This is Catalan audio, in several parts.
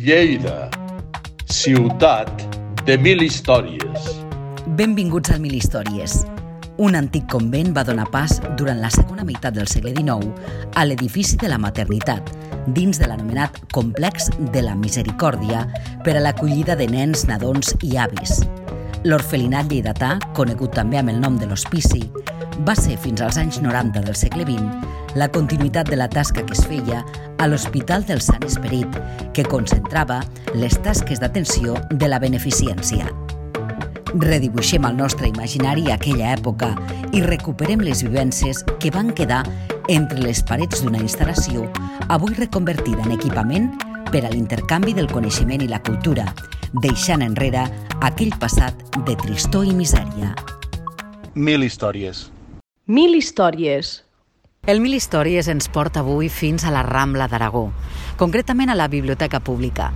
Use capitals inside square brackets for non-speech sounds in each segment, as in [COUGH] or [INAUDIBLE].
Lleida, ciutat de mil històries. Benvinguts al Mil Històries. Un antic convent va donar pas, durant la segona meitat del segle XIX, a l'edifici de la maternitat, dins de l'anomenat Complex de la Misericòrdia per a l'acollida de nens, nadons i avis. L'orfelinat lleidatà, conegut també amb el nom de l'hospici, va ser fins als anys 90 del segle XX la continuïtat de la tasca que es feia a l'Hospital del Sant Esperit, que concentrava les tasques d'atenció de la beneficència. Redibuixem al nostre imaginari aquella època i recuperem les vivències que van quedar entre les parets d'una instal·lació avui reconvertida en equipament per a l'intercanvi del coneixement i la cultura, deixant enrere aquell passat de tristor i misèria. Mil històries. Mil històries. El Mil Històries ens porta avui fins a la Rambla d'Aragó, concretament a la Biblioteca Pública,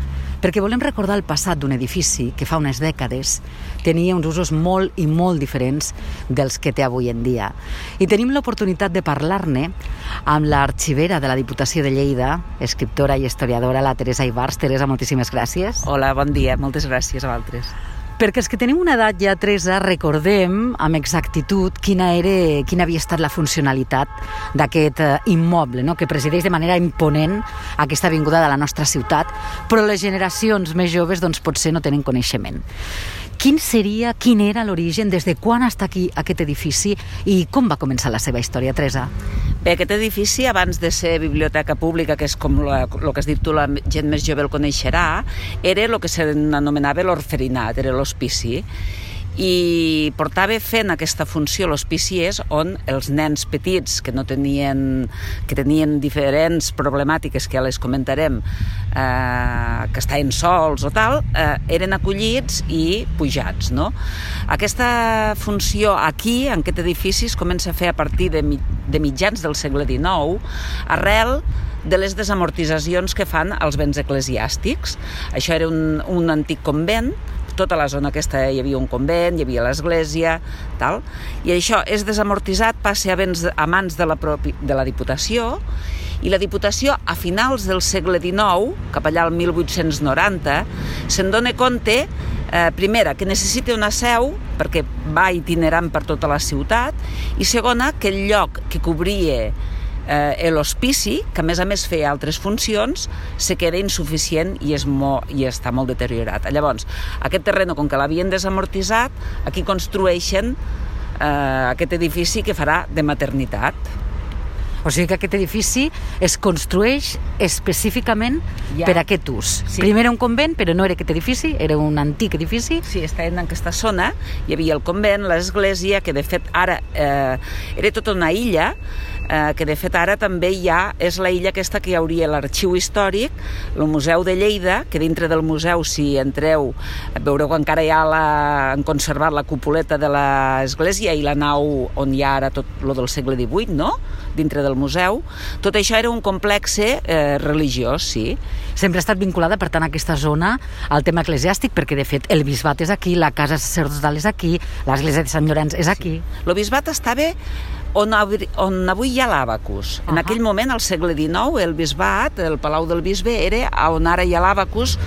perquè volem recordar el passat d'un edifici que fa unes dècades tenia uns usos molt i molt diferents dels que té avui en dia. I tenim l'oportunitat de parlar-ne amb l'arxivera de la Diputació de Lleida, escriptora i historiadora, la Teresa Ibars. Teresa, moltíssimes gràcies. Hola, bon dia. Moltes gràcies a vosaltres. Perquè els que tenim una edat ja, Teresa, recordem amb exactitud quina, era, quina havia estat la funcionalitat d'aquest eh, immoble, no? que presideix de manera imponent aquesta avinguda de la nostra ciutat, però les generacions més joves doncs, potser no tenen coneixement. Quin seria, quin era l'origen, des de quan està aquí aquest edifici i com va començar la seva història, Teresa? Bé, aquest edifici, abans de ser biblioteca pública, que és com el que has dit tu, la gent més jove el coneixerà, era el que s'anomenava l'orferinat, era l'hospici i portava fent aquesta funció l'hospici és on els nens petits que no tenien que tenien diferents problemàtiques que ja les comentarem eh, que estaven sols o tal eh, eren acollits i pujats no? aquesta funció aquí en aquest edifici es comença a fer a partir de, de mitjans del segle XIX arrel de les desamortitzacions que fan els béns eclesiàstics. Això era un, un antic convent tota la zona aquesta hi havia un convent, hi havia l'església, tal, i això és desamortitzat, passa a, béns, a mans de la, propi, de la Diputació, i la Diputació, a finals del segle XIX, cap allà al 1890, se'n dona compte, eh, primera, que necessita una seu, perquè va itinerant per tota la ciutat, i segona, que el lloc que cobria eh, l'hospici, que a més a més feia altres funcions, se queda insuficient i, és mo, i està molt deteriorat. Llavors, aquest terreno, com que l'havien desamortitzat, aquí construeixen eh, aquest edifici que farà de maternitat. O sigui que aquest edifici es construeix específicament ja. per a aquest ús. Sí. Primer era un convent, però no era aquest edifici, era un antic edifici. Sí, està en aquesta zona. Hi havia el convent, l'església, que de fet ara eh, era tota una illa, eh, que de fet ara també ja és la illa aquesta que hi hauria l'arxiu històric, el Museu de Lleida, que dintre del museu, si entreu, veureu que encara hi ha la, han conservat la cupoleta de l'església i la nau on hi ha ara tot lo del segle XVIII, no?, dintre del museu. Tot això era un complex eh, religiós, sí. Sempre ha estat vinculada, per tant, a aquesta zona al tema eclesiàstic, perquè, de fet, el bisbat és aquí, la casa sacerdotal és aquí, l'església de Sant Llorenç és aquí. Sí. El bisbat estava on, on avui hi ha l'Abacus. Uh -huh. En aquell moment, al segle XIX, el bisbat, el Palau del Bisbe, era on ara hi ha l'Abacus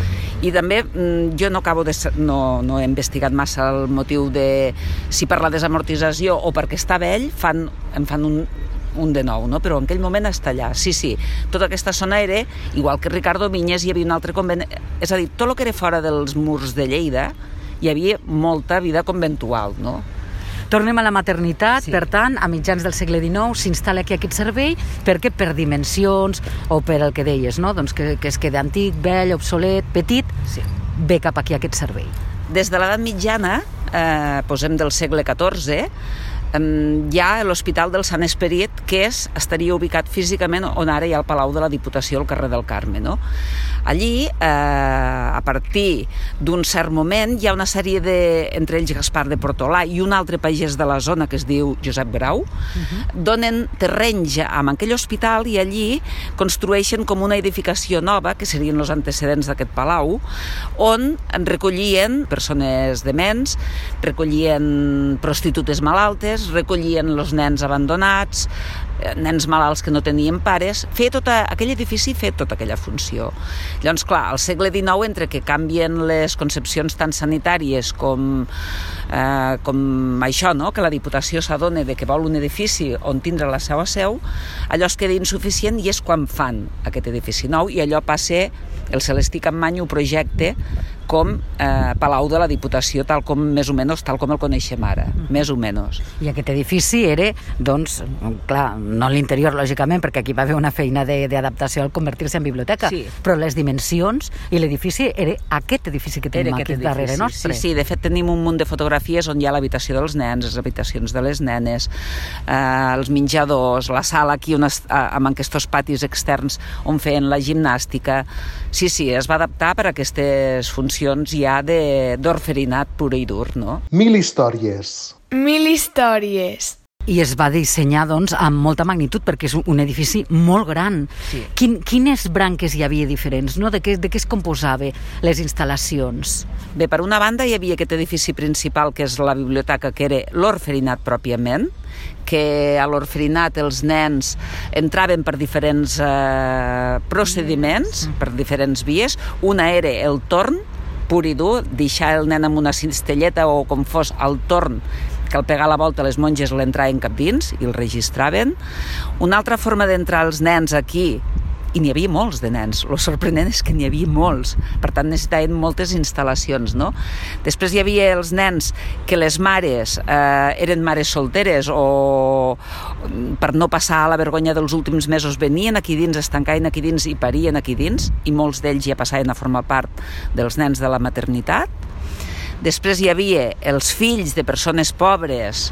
i també mm, jo no acabo de... No, no he investigat massa el motiu de si per la desamortització o perquè està vell fan, en fan un, un de nou, no? però en aquell moment està allà. Sí, sí, tota aquesta zona era, igual que Ricardo Vinyes, hi havia un altre convent, és a dir, tot el que era fora dels murs de Lleida, hi havia molta vida conventual, no? Tornem a la maternitat, sí. per tant, a mitjans del segle XIX s'instal·la aquí aquest servei perquè per dimensions o per el que deies, no? doncs que, que es queda antic, vell, obsolet, petit, sí. ve cap aquí aquest servei. Des de l'edat mitjana, eh, posem del segle XIV, hi ha l'Hospital del Sant Esperit, que és, estaria ubicat físicament on ara hi ha el Palau de la Diputació al carrer del Carme. No? Allí, eh, a partir d'un cert moment, hi ha una sèrie de, entre ells Gaspar de Portolà i un altre pagès de la zona que es diu Josep Grau, uh -huh. donen terrenys amb aquell hospital i allí construeixen com una edificació nova, que serien els antecedents d'aquest palau, on recollien persones dements, recollien prostitutes malaltes, escoles, recollien els nens abandonats, eh, nens malalts que no tenien pares, feia tota, aquell edifici feia tota aquella funció. Llavors, clar, al segle XIX, entre que canvien les concepcions tant sanitàries com, eh, com això, no? que la Diputació s'adona de que vol un edifici on tindre la seva seu, allò es queda insuficient i és quan fan aquest edifici nou i allò passa, el Celestí Campmany ho projecte com eh, Palau de la Diputació, tal com més o menys, tal com el coneixem ara, mm. més o menys. I aquest edifici era, doncs, clar, no l'interior, lògicament, perquè aquí va haver una feina d'adaptació al convertir-se en biblioteca, sí. però les dimensions i l'edifici era aquest edifici que tenim aquí edifici, darrere nostre. Sí, sí, de fet tenim un munt de fotografies on hi ha l'habitació dels nens, les habitacions de les nenes, eh, els menjadors, la sala aquí on es, eh, amb aquests patis externs on feien la gimnàstica. Sí, sí, es va adaptar per a aquestes funcions funcions ja d'orferinat pur i dur, no? Mil històries. Mil històries. I es va dissenyar, doncs, amb molta magnitud, perquè és un edifici molt gran. Sí. Quin, quines branques hi havia diferents, no? De què, de què es composava les instal·lacions? Bé, per una banda hi havia aquest edifici principal, que és la biblioteca, que era l'orferinat pròpiament, que a l'orferinat els nens entraven per diferents eh, procediments, per diferents vies. Una era el torn, pur i dur, deixar el nen amb una cistelleta o com fos el torn que al pegar la volta les monges l'entraven cap dins i el registraven. Una altra forma d'entrar els nens aquí i n'hi havia molts de nens. Lo sorprenent és que n'hi havia molts. Per tant, necessitaven moltes instal·lacions, no? Després hi havia els nens que les mares eh, eren mares solteres o per no passar la vergonya dels últims mesos venien aquí dins, es tancaven aquí dins i parien aquí dins i molts d'ells ja passaven a formar part dels nens de la maternitat. Després hi havia els fills de persones pobres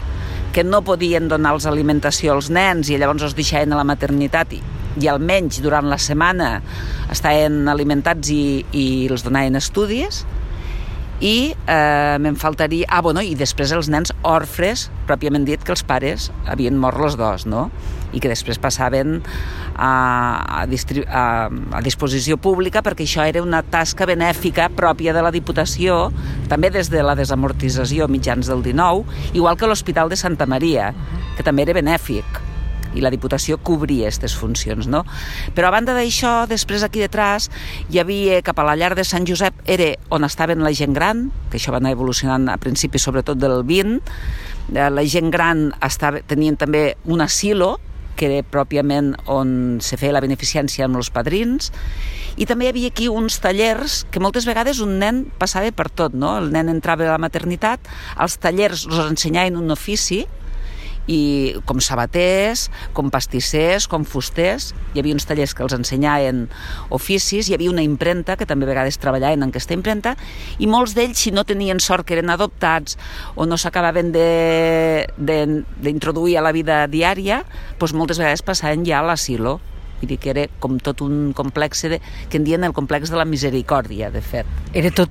que no podien donar-los alimentació als nens i llavors els deixaven a la maternitat i, i almenys durant la setmana estaven alimentats i, i els donaven estudis i eh, me'n faltaria... Ah, bueno, i després els nens orfres, pròpiament dit que els pares havien mort els dos, no? I que després passaven a, a, a, a disposició pública perquè això era una tasca benèfica pròpia de la Diputació, també des de la desamortització mitjans del 19, igual que l'Hospital de Santa Maria, que també era benèfic i la Diputació cobria aquestes funcions. No? Però a banda d'això, després aquí detrás hi havia cap a la llar de Sant Josep, era on estaven la gent gran, que això va anar evolucionant a principi sobretot del 20, eh, la gent gran estava, tenien també un asilo, que era pròpiament on se feia la beneficència amb els padrins, i també hi havia aquí uns tallers que moltes vegades un nen passava per tot, no? El nen entrava a la maternitat, als tallers els ensenyaven un ofici, i com sabaters, com pastissers, com fusters. Hi havia uns tallers que els ensenyaven oficis, hi havia una impremta, que també a vegades treballaven en aquesta impremta, i molts d'ells, si no tenien sort que eren adoptats o no s'acabaven d'introduir a la vida diària, doncs moltes vegades passaven ja a l'asilo. Vull dir que era com tot un complex de, que en dien el complex de la misericòrdia, de fet. Era tot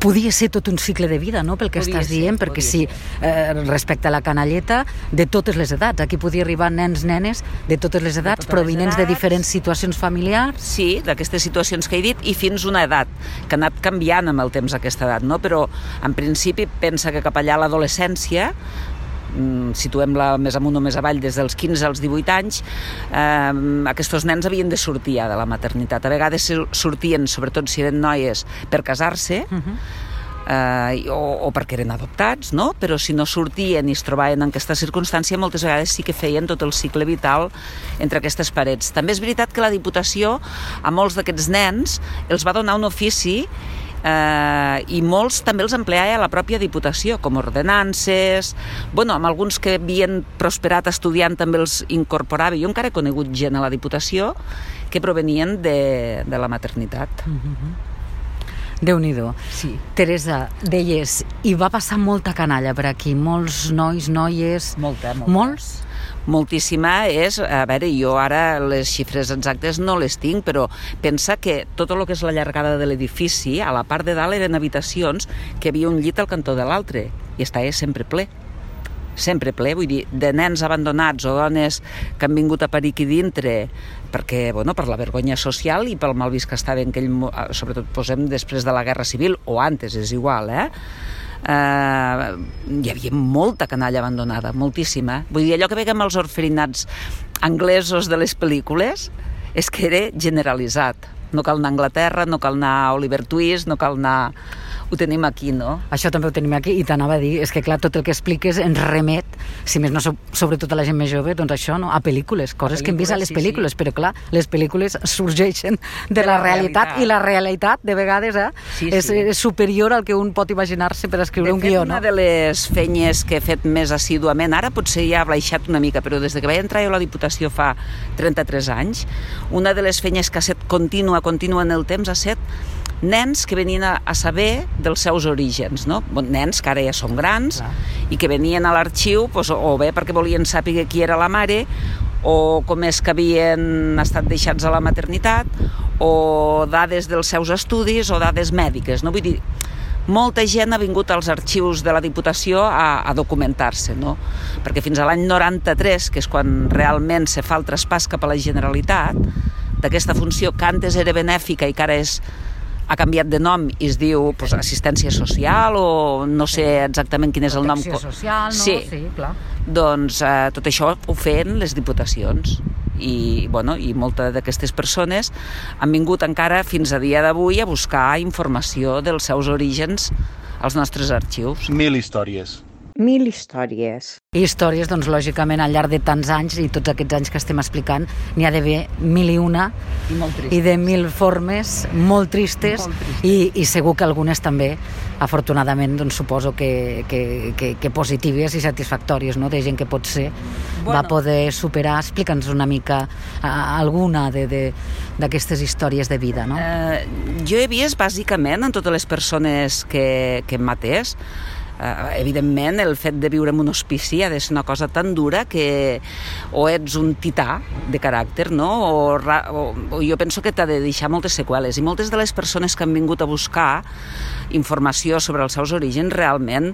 podia ser tot un cicle de vida, no?, pel que podia estàs ser, dient, perquè si eh, respecte a la canalleta, de totes les edats, aquí podia arribar nens, nenes de totes les edats, de provinents edats. de diferents situacions familiars. Sí, d'aquestes situacions que he dit, i fins una edat, que ha anat canviant amb el temps aquesta edat, no?, però en principi pensa que cap allà a l'adolescència situem-la més amunt o més avall des dels 15 als 18 anys, eh, aquests nens havien de sortir ja de la maternitat. A vegades sortien, sobretot si eren noies, per casar-se, uh -huh eh, o, o perquè eren adoptats, no? però si no sortien i es trobaven en aquesta circumstància, moltes vegades sí que feien tot el cicle vital entre aquestes parets. També és veritat que la Diputació a molts d'aquests nens els va donar un ofici eh, i molts també els empleava a la pròpia Diputació, com ordenances, bueno, amb alguns que havien prosperat estudiant també els incorporava. Jo encara he conegut gent a la Diputació que provenien de, de la maternitat. Mm -hmm. Déu-n'hi-do. Sí. Teresa, deies, hi va passar molta canalla per aquí, molts nois, noies... Molta, molta. Molts? Moltíssima és, a veure, jo ara les xifres exactes no les tinc, però pensa que tot el que és la llargada de l'edifici, a la part de dalt eren habitacions que havia un llit al cantó de l'altre i estava sempre ple sempre ple, vull dir, de nens abandonats o dones que han vingut a parir aquí dintre perquè, bueno, per la vergonya social i pel mal vist que estava en aquell, sobretot posem després de la Guerra Civil o antes, és igual, eh? Eh, hi havia molta canalla abandonada, moltíssima. Vull dir, allò que veiem als orferinats anglesos de les pel·lícules és que era generalitzat. No cal anar a Anglaterra, no cal anar a Oliver Twist, no cal anar ho tenim aquí, no? Això també ho tenim aquí i t'anava a dir, és que clar, tot el que expliques ens remet, si més no sobretot a la gent més jove, doncs això, no? a pel·lícules, coses pel·lícules, que hem vist a les pel·lícules, sí, sí. però clar, les pel·lícules sorgeixen de, de la, la realitat, realitat, i la realitat de vegades eh, sí, és, sí. és superior al que un pot imaginar-se per escriure de un guió, no? una de les fenyes que he fet més assíduament, ara potser ja ha baixat una mica, però des que vaig entrar jo a la Diputació fa 33 anys, una de les fenyes que ha set contínua, contínua en el temps, ha set nens que venien a, a saber dels seus orígens, no? nens que ara ja són grans Clar. i que venien a l'arxiu pues, o bé perquè volien saber qui era la mare o com és que havien estat deixats a la maternitat o dades dels seus estudis o dades mèdiques. No? Vull dir, molta gent ha vingut als arxius de la Diputació a, a documentar-se, no? perquè fins a l'any 93, que és quan realment se fa el traspàs cap a la Generalitat, d'aquesta funció que antes era benèfica i que ara és ha canviat de nom i es diu pues, assistència social o no sé exactament quin és el nom. Protecció social, no? Sí, sí clar. Doncs eh, tot això ho feien les diputacions i, bueno, i moltes d'aquestes persones han vingut encara fins a dia d'avui a buscar informació dels seus orígens als nostres arxius. Mil històries mil històries. I històries, doncs, lògicament, al llarg de tants anys i tots aquests anys que estem explicant, n'hi ha d'haver mil i una i, molt i de mil formes molt tristes, molt tristes. I, i segur que algunes també, afortunadament, doncs, suposo que, que, que, que positives i satisfactòries, no?, de gent que potser bueno. va poder superar. Explica'ns una mica a, alguna d'aquestes històries de vida, no? Eh, jo he vist, bàsicament, en totes les persones que, que em matés, eh, evidentment el fet de viure en un hospici ha de ser una cosa tan dura que o ets un tità de caràcter, no? o, o, o jo penso que t'ha de deixar moltes seqüeles i moltes de les persones que han vingut a buscar informació sobre els seus orígens realment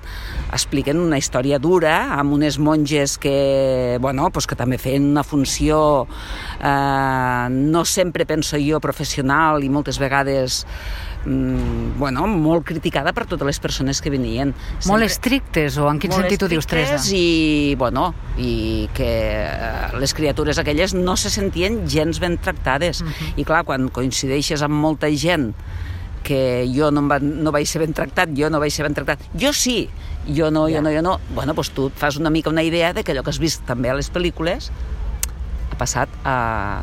expliquen una història dura amb unes monges que, bueno, pues que també feien una funció eh, no sempre penso jo professional i moltes vegades mm, bueno, molt criticada per totes les persones que venien. Sempre... Molt estrictes, o en quin sentit ho dius, Teresa? i, bueno, i que eh, les criatures aquelles no se sentien gens ben tractades. Uh mhm. -huh. I clar, quan coincideixes amb molta gent que jo no, va, no vaig ser ben tractat, jo no vaig ser ben tractat. Jo sí, jo no, jo ja. no, jo no. Bueno, doncs tu fas una mica una idea de que allò que has vist també a les pel·lícules ha passat a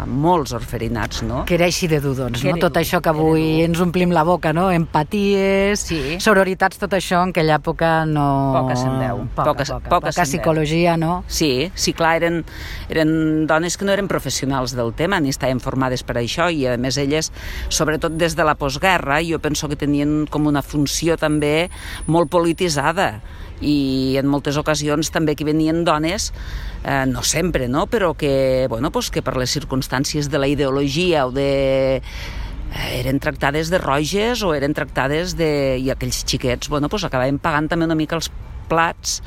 molts orferinats, no? Que era així de dur, doncs, no? Tot això que avui ens omplim la boca, no? Empaties, sí. sororitats, tot això en aquella època no... Poca se'n veu. Poca, poca, poca, poca, poca psicologia, no? Sí, sí, clar, eren, eren dones que no eren professionals del tema ni estaven formades per això i a més elles, sobretot des de la postguerra, jo penso que tenien com una funció també molt polititzada i en moltes ocasions també que venien dones, eh, no sempre, no? però que, bueno, pues que per les circumstàncies de la ideologia o de eh, eren tractades de roges o eren tractades de... i aquells xiquets bueno, pues acabaven pagant també una mica els plats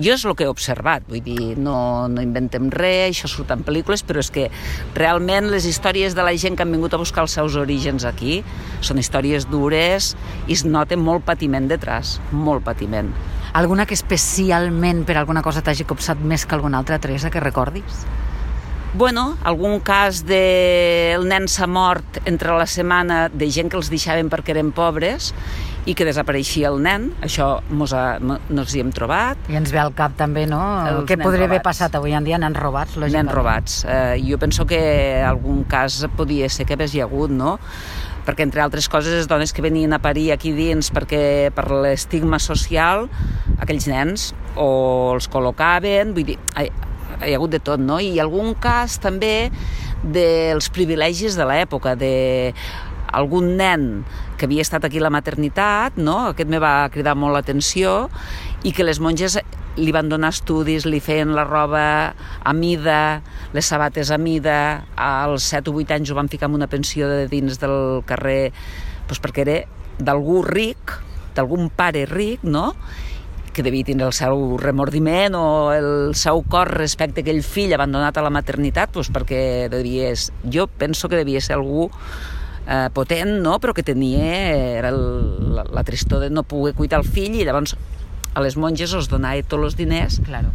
jo és el que he observat, vull dir, no, no inventem res, això surt en pel·lícules, però és que realment les històries de la gent que han vingut a buscar els seus orígens aquí són històries dures i es nota molt patiment detrás, molt patiment. Alguna que especialment per alguna cosa t'hagi copsat més que alguna altra, Teresa, que recordis? Bueno, algun cas de el nen s'ha mort entre la setmana de gent que els deixaven perquè eren pobres i que desapareixia el nen, això mos, ha, nos hi hem trobat. I ens ve al cap també, no? El que podria haver passat avui en dia, nens robats, lògicament. Nens robats. Eh, jo penso que algun cas podia ser que hagués hi hagut, no? Perquè entre altres coses les dones que venien a parir aquí dins perquè per l'estigma social aquells nens o els col·locaven, vull dir, hi, hi ha hagut de tot, no? I algun cas també dels privilegis de l'època, de algun nen que havia estat aquí a la maternitat, no? aquest me va cridar molt l'atenció, i que les monges li van donar estudis, li feien la roba a mida, les sabates a mida, als 7 o 8 anys ho van ficar en una pensió de dins del carrer, doncs perquè era d'algú ric, d'algun pare ric, no?, que devia tindre el seu remordiment o el seu cor respecte a aquell fill abandonat a la maternitat, doncs perquè devia, jo penso que devia ser algú eh, potent, no? però que tenia era el, la, la tristor de no poder cuidar el fill i llavors a les monges els donava tots els diners Claro.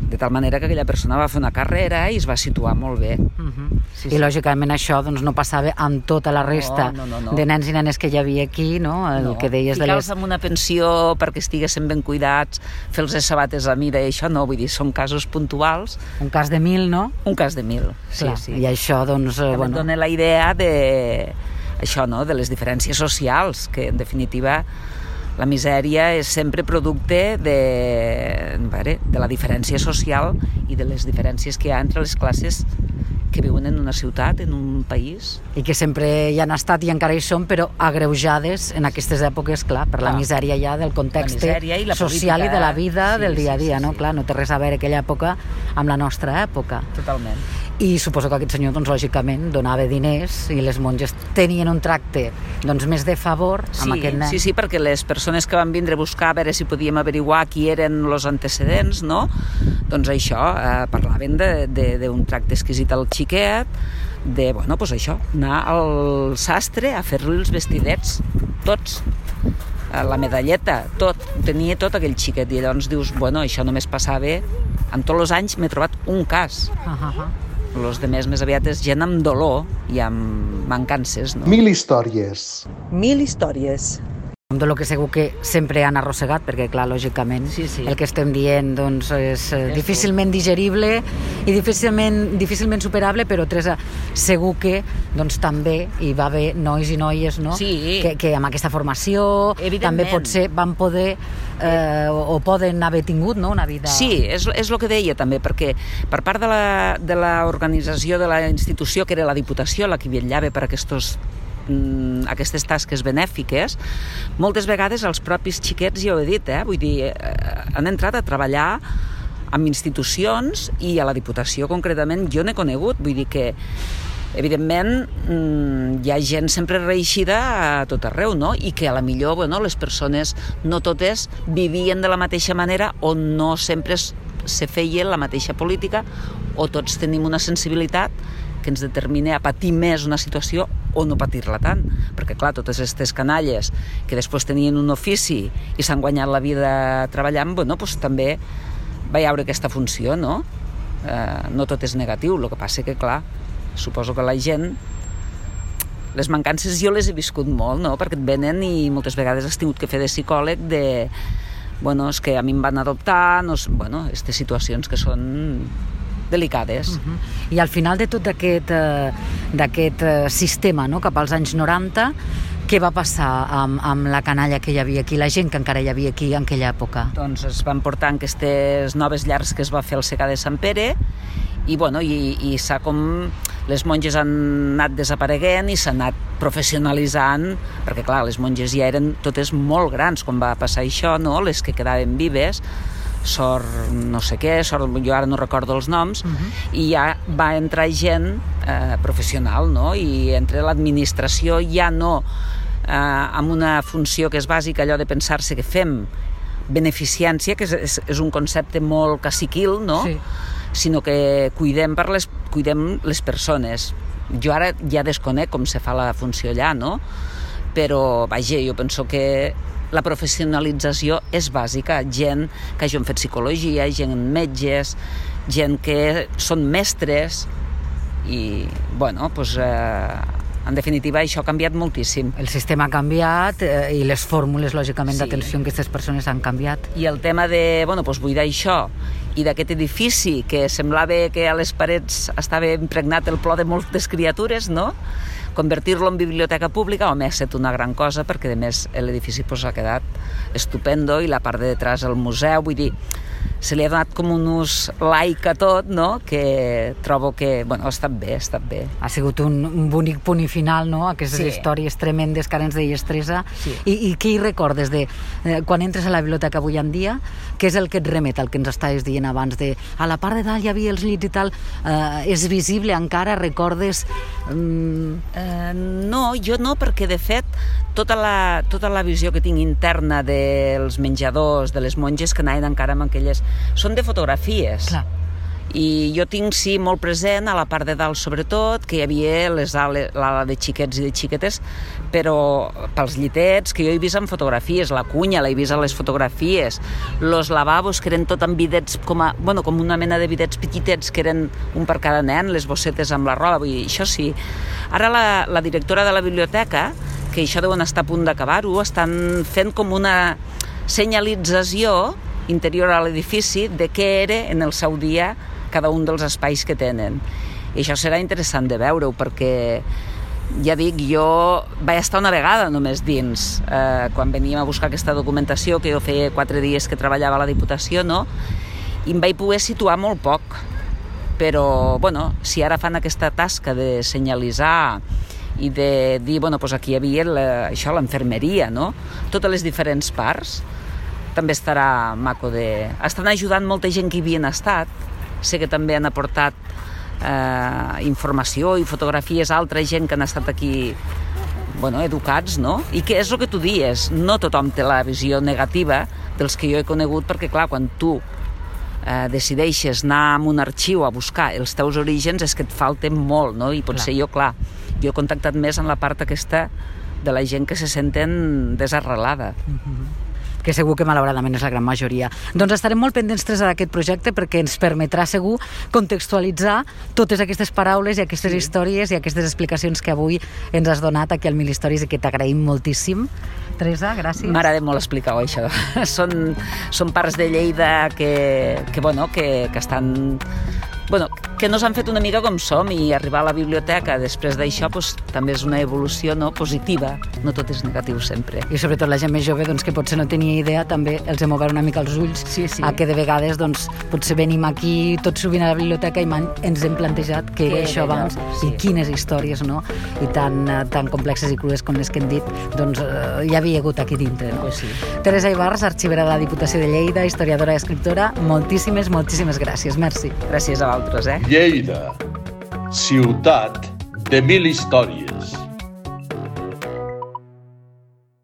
de tal manera que aquella persona va fer una carrera i es va situar molt bé. Uh Sí, I sí. lògicament això doncs, no passava amb tota la resta No, no, no, no. de nens i nenes que hi havia aquí, no? El que deies de Ficar-los les... en una pensió perquè estiguessin ben cuidats, fer-los sabates a mida i això no, vull dir, són casos puntuals, Un cas de mil, no? un cas de mil. Sí, Clar, sí. I això, doncs, També bueno, dona la idea de això, no?, de les diferències socials, que en definitiva la misèria és sempre producte de, veure, de la diferència social i de les diferències que hi ha entre les classes que viuen en una ciutat, en un país. i que sempre hi han estat i encara hi són, però agreujades en aquestes èpoques, clar, per la Clar. misèria ja del context i la social política, i de la vida sí, del dia a sí, dia, sí, no? sí. Clar, no té res a veure aquella època amb la nostra època. Totalment. I suposo que aquest senyor, doncs, lògicament, donava diners i les monges tenien un tracte doncs, més de favor amb Sí, aquest nen. sí, sí, perquè les persones que van vindre a buscar a veure si podíem averiguar qui eren els antecedents, no? Doncs això, eh, parlaven d'un tracte exquisit al xiquet, de, bueno, doncs això, anar al sastre a fer-li els vestidets, tots, Eh, la medalleta, tot, tenia tot aquell xiquet, i llavors dius, bueno, això només passava, en tots els anys m'he trobat un cas, Ah, ah, els de més més aviat és gent amb dolor i amb mancances, no? Mil històries. Mil històries. De lo que segur que sempre han arrossegat, perquè, clar, lògicament, Sí, sí. el que estem dient doncs, és eh, difícilment digerible i difícilment, difícilment superable, però, Teresa, segur que doncs, també hi va haver nois i noies no? Sí. que, que amb aquesta formació també potser van poder eh, o, o poden haver tingut no? una vida... Sí, és, és el que deia també, perquè per part de la- de l'organització de, de la institució, que era la Diputació, la que vetllava per aquests aquestes tasques benèfiques, moltes vegades els propis xiquets, ja ho he dit, eh? vull dir, eh, han entrat a treballar amb institucions i a la Diputació concretament jo n'he conegut, vull dir que evidentment mm, hi ha gent sempre reeixida a tot arreu, no? I que a la millor, bueno, les persones no totes vivien de la mateixa manera o no sempre se feia la mateixa política o tots tenim una sensibilitat que ens determina a patir més una situació o no patir-la tant. Perquè, clar, totes aquestes canalles que després tenien un ofici i s'han guanyat la vida treballant, bueno, doncs també va haure aquesta funció, no? Eh, no tot és negatiu, el que passa que, clar, suposo que la gent les mancances jo les he viscut molt, no? perquè et venen i moltes vegades has tingut que fer de psicòleg de, bueno, és que a mi em van adoptar, no, bueno, aquestes situacions que són delicades. Mhm. I al final de tot aquest, eh, d'aquest eh, sistema, no? cap als anys 90, què va passar amb, amb la canalla que hi havia aquí, la gent que encara hi havia aquí en aquella època? Doncs es van portar en aquestes noves llars que es va fer al Segà de Sant Pere i, bueno, i, i s'ha com... Les monges han anat desapareguent i s'han anat professionalitzant, perquè clar, les monges ja eren totes molt grans quan va passar això, no? les que quedaven vives, sort no sé què, sort, jo ara no recordo els noms, uh -huh. i ja va entrar gent eh, professional, no? i entre l'administració ja no eh, amb una funció que és bàsica, allò de pensar-se que fem beneficiància, que és, és, és un concepte molt caciquil, no? Sí. sinó que cuidem, per les, cuidem les persones. Jo ara ja desconec com se fa la funció allà, no? Però, vaja, jo penso que la professionalització és bàsica. Gent que hagin fet psicologia, gent metges, gent que són mestres i, bueno, doncs, eh, en definitiva, això ha canviat moltíssim. El sistema ha canviat eh, i les fórmules, lògicament, Sí. d'atenció en aquestes persones han canviat. I el tema de, bueno, doncs buidar això i d'aquest edifici que semblava que a les parets estava impregnat el plor de moltes criatures, no? Convertir-lo en biblioteca pública, home, ha estat una gran cosa perquè, a més, l'edifici pues, ha quedat estupendo i la part de detrás el museu, vull dir, se li ha donat com un ús laic a tot, no?, que trobo que, bueno, ha estat bé, ha estat bé. Ha sigut un, un bonic punt i final, no?, aquestes Sí. històries tremendes que ara ens deies, Teresa. Sí. I, I què hi recordes de eh, quan entres a la biblioteca avui en dia? Què és el que et remet al que ens estaves dient abans de a la part de dalt hi havia els llits i tal, eh, és visible encara, recordes... Mm, Eh, no, jo no, perquè de fet tota la, tota la visió que tinc interna dels menjadors, de les monges que anaven encara amb aquelles... Són de fotografies. clar. I jo tinc, sí, molt present a la part de dalt, sobretot, que hi havia les l'ala de xiquets i de xiquetes, però pels llitets, que jo he vist en fotografies, la cunya l'he vist a les fotografies, los lavabos, que eren tot amb bidets, com, a, bueno, com una mena de bidets petitets, que eren un per cada nen, les bossetes amb la roba, vull dir, això sí. Ara la, la directora de la biblioteca, que això deuen estar a punt d'acabar-ho, estan fent com una senyalització interior a l'edifici de què era en el seu dia cada un dels espais que tenen. I això serà interessant de veure-ho perquè ja dic, jo vaig estar una vegada només dins, eh, quan veníem a buscar aquesta documentació, que jo feia quatre dies que treballava a la Diputació, no? i em vaig poder situar molt poc. Però, bueno, si ara fan aquesta tasca de senyalitzar i de dir, bueno, doncs aquí hi havia la, això, l'enfermeria, no? Totes les diferents parts, també estarà maco de... Estan ajudant molta gent que hi havien estat, sé que també han aportat eh, informació i fotografies a altra gent que han estat aquí bueno, educats, no? I que és el que tu dies, no tothom té la visió negativa dels que jo he conegut, perquè clar, quan tu eh, decideixes anar a un arxiu a buscar els teus orígens és que et falten molt, no? I potser clar. jo, clar, jo he contactat més en la part aquesta de la gent que se senten desarrelada. Mm -hmm que segur que malauradament és la gran majoria. Doncs estarem molt pendents tres d'aquest projecte perquè ens permetrà segur contextualitzar totes aquestes paraules i aquestes sí. històries i aquestes explicacions que avui ens has donat aquí al Mil Històries i que t'agraïm moltíssim. Teresa, gràcies. M'agrada molt explicar-ho, això. [LAUGHS] són, són parts de Lleida que, que, bueno, que, que estan bueno, que nos han fet una mica com som i arribar a la biblioteca després d'això pues, també és una evolució no, positiva, no tot és negatiu sempre. I sobretot la gent més jove doncs, que potser no tenia idea també els hem obert una mica els ulls sí, sí. a que de vegades doncs, potser venim aquí tot sovint a la biblioteca i ens hem plantejat què era això abans sí. i quines històries no? i tan, tan complexes i crues com les que hem dit doncs, eh, hi havia hagut aquí dintre. No? Pues sí. Teresa Ibarra, arxivera de la Diputació de Lleida, historiadora i escriptora, moltíssimes, moltíssimes gràcies. Merci. Gràcies a vosaltres. Eh? Lleida, ciutat de mil històries.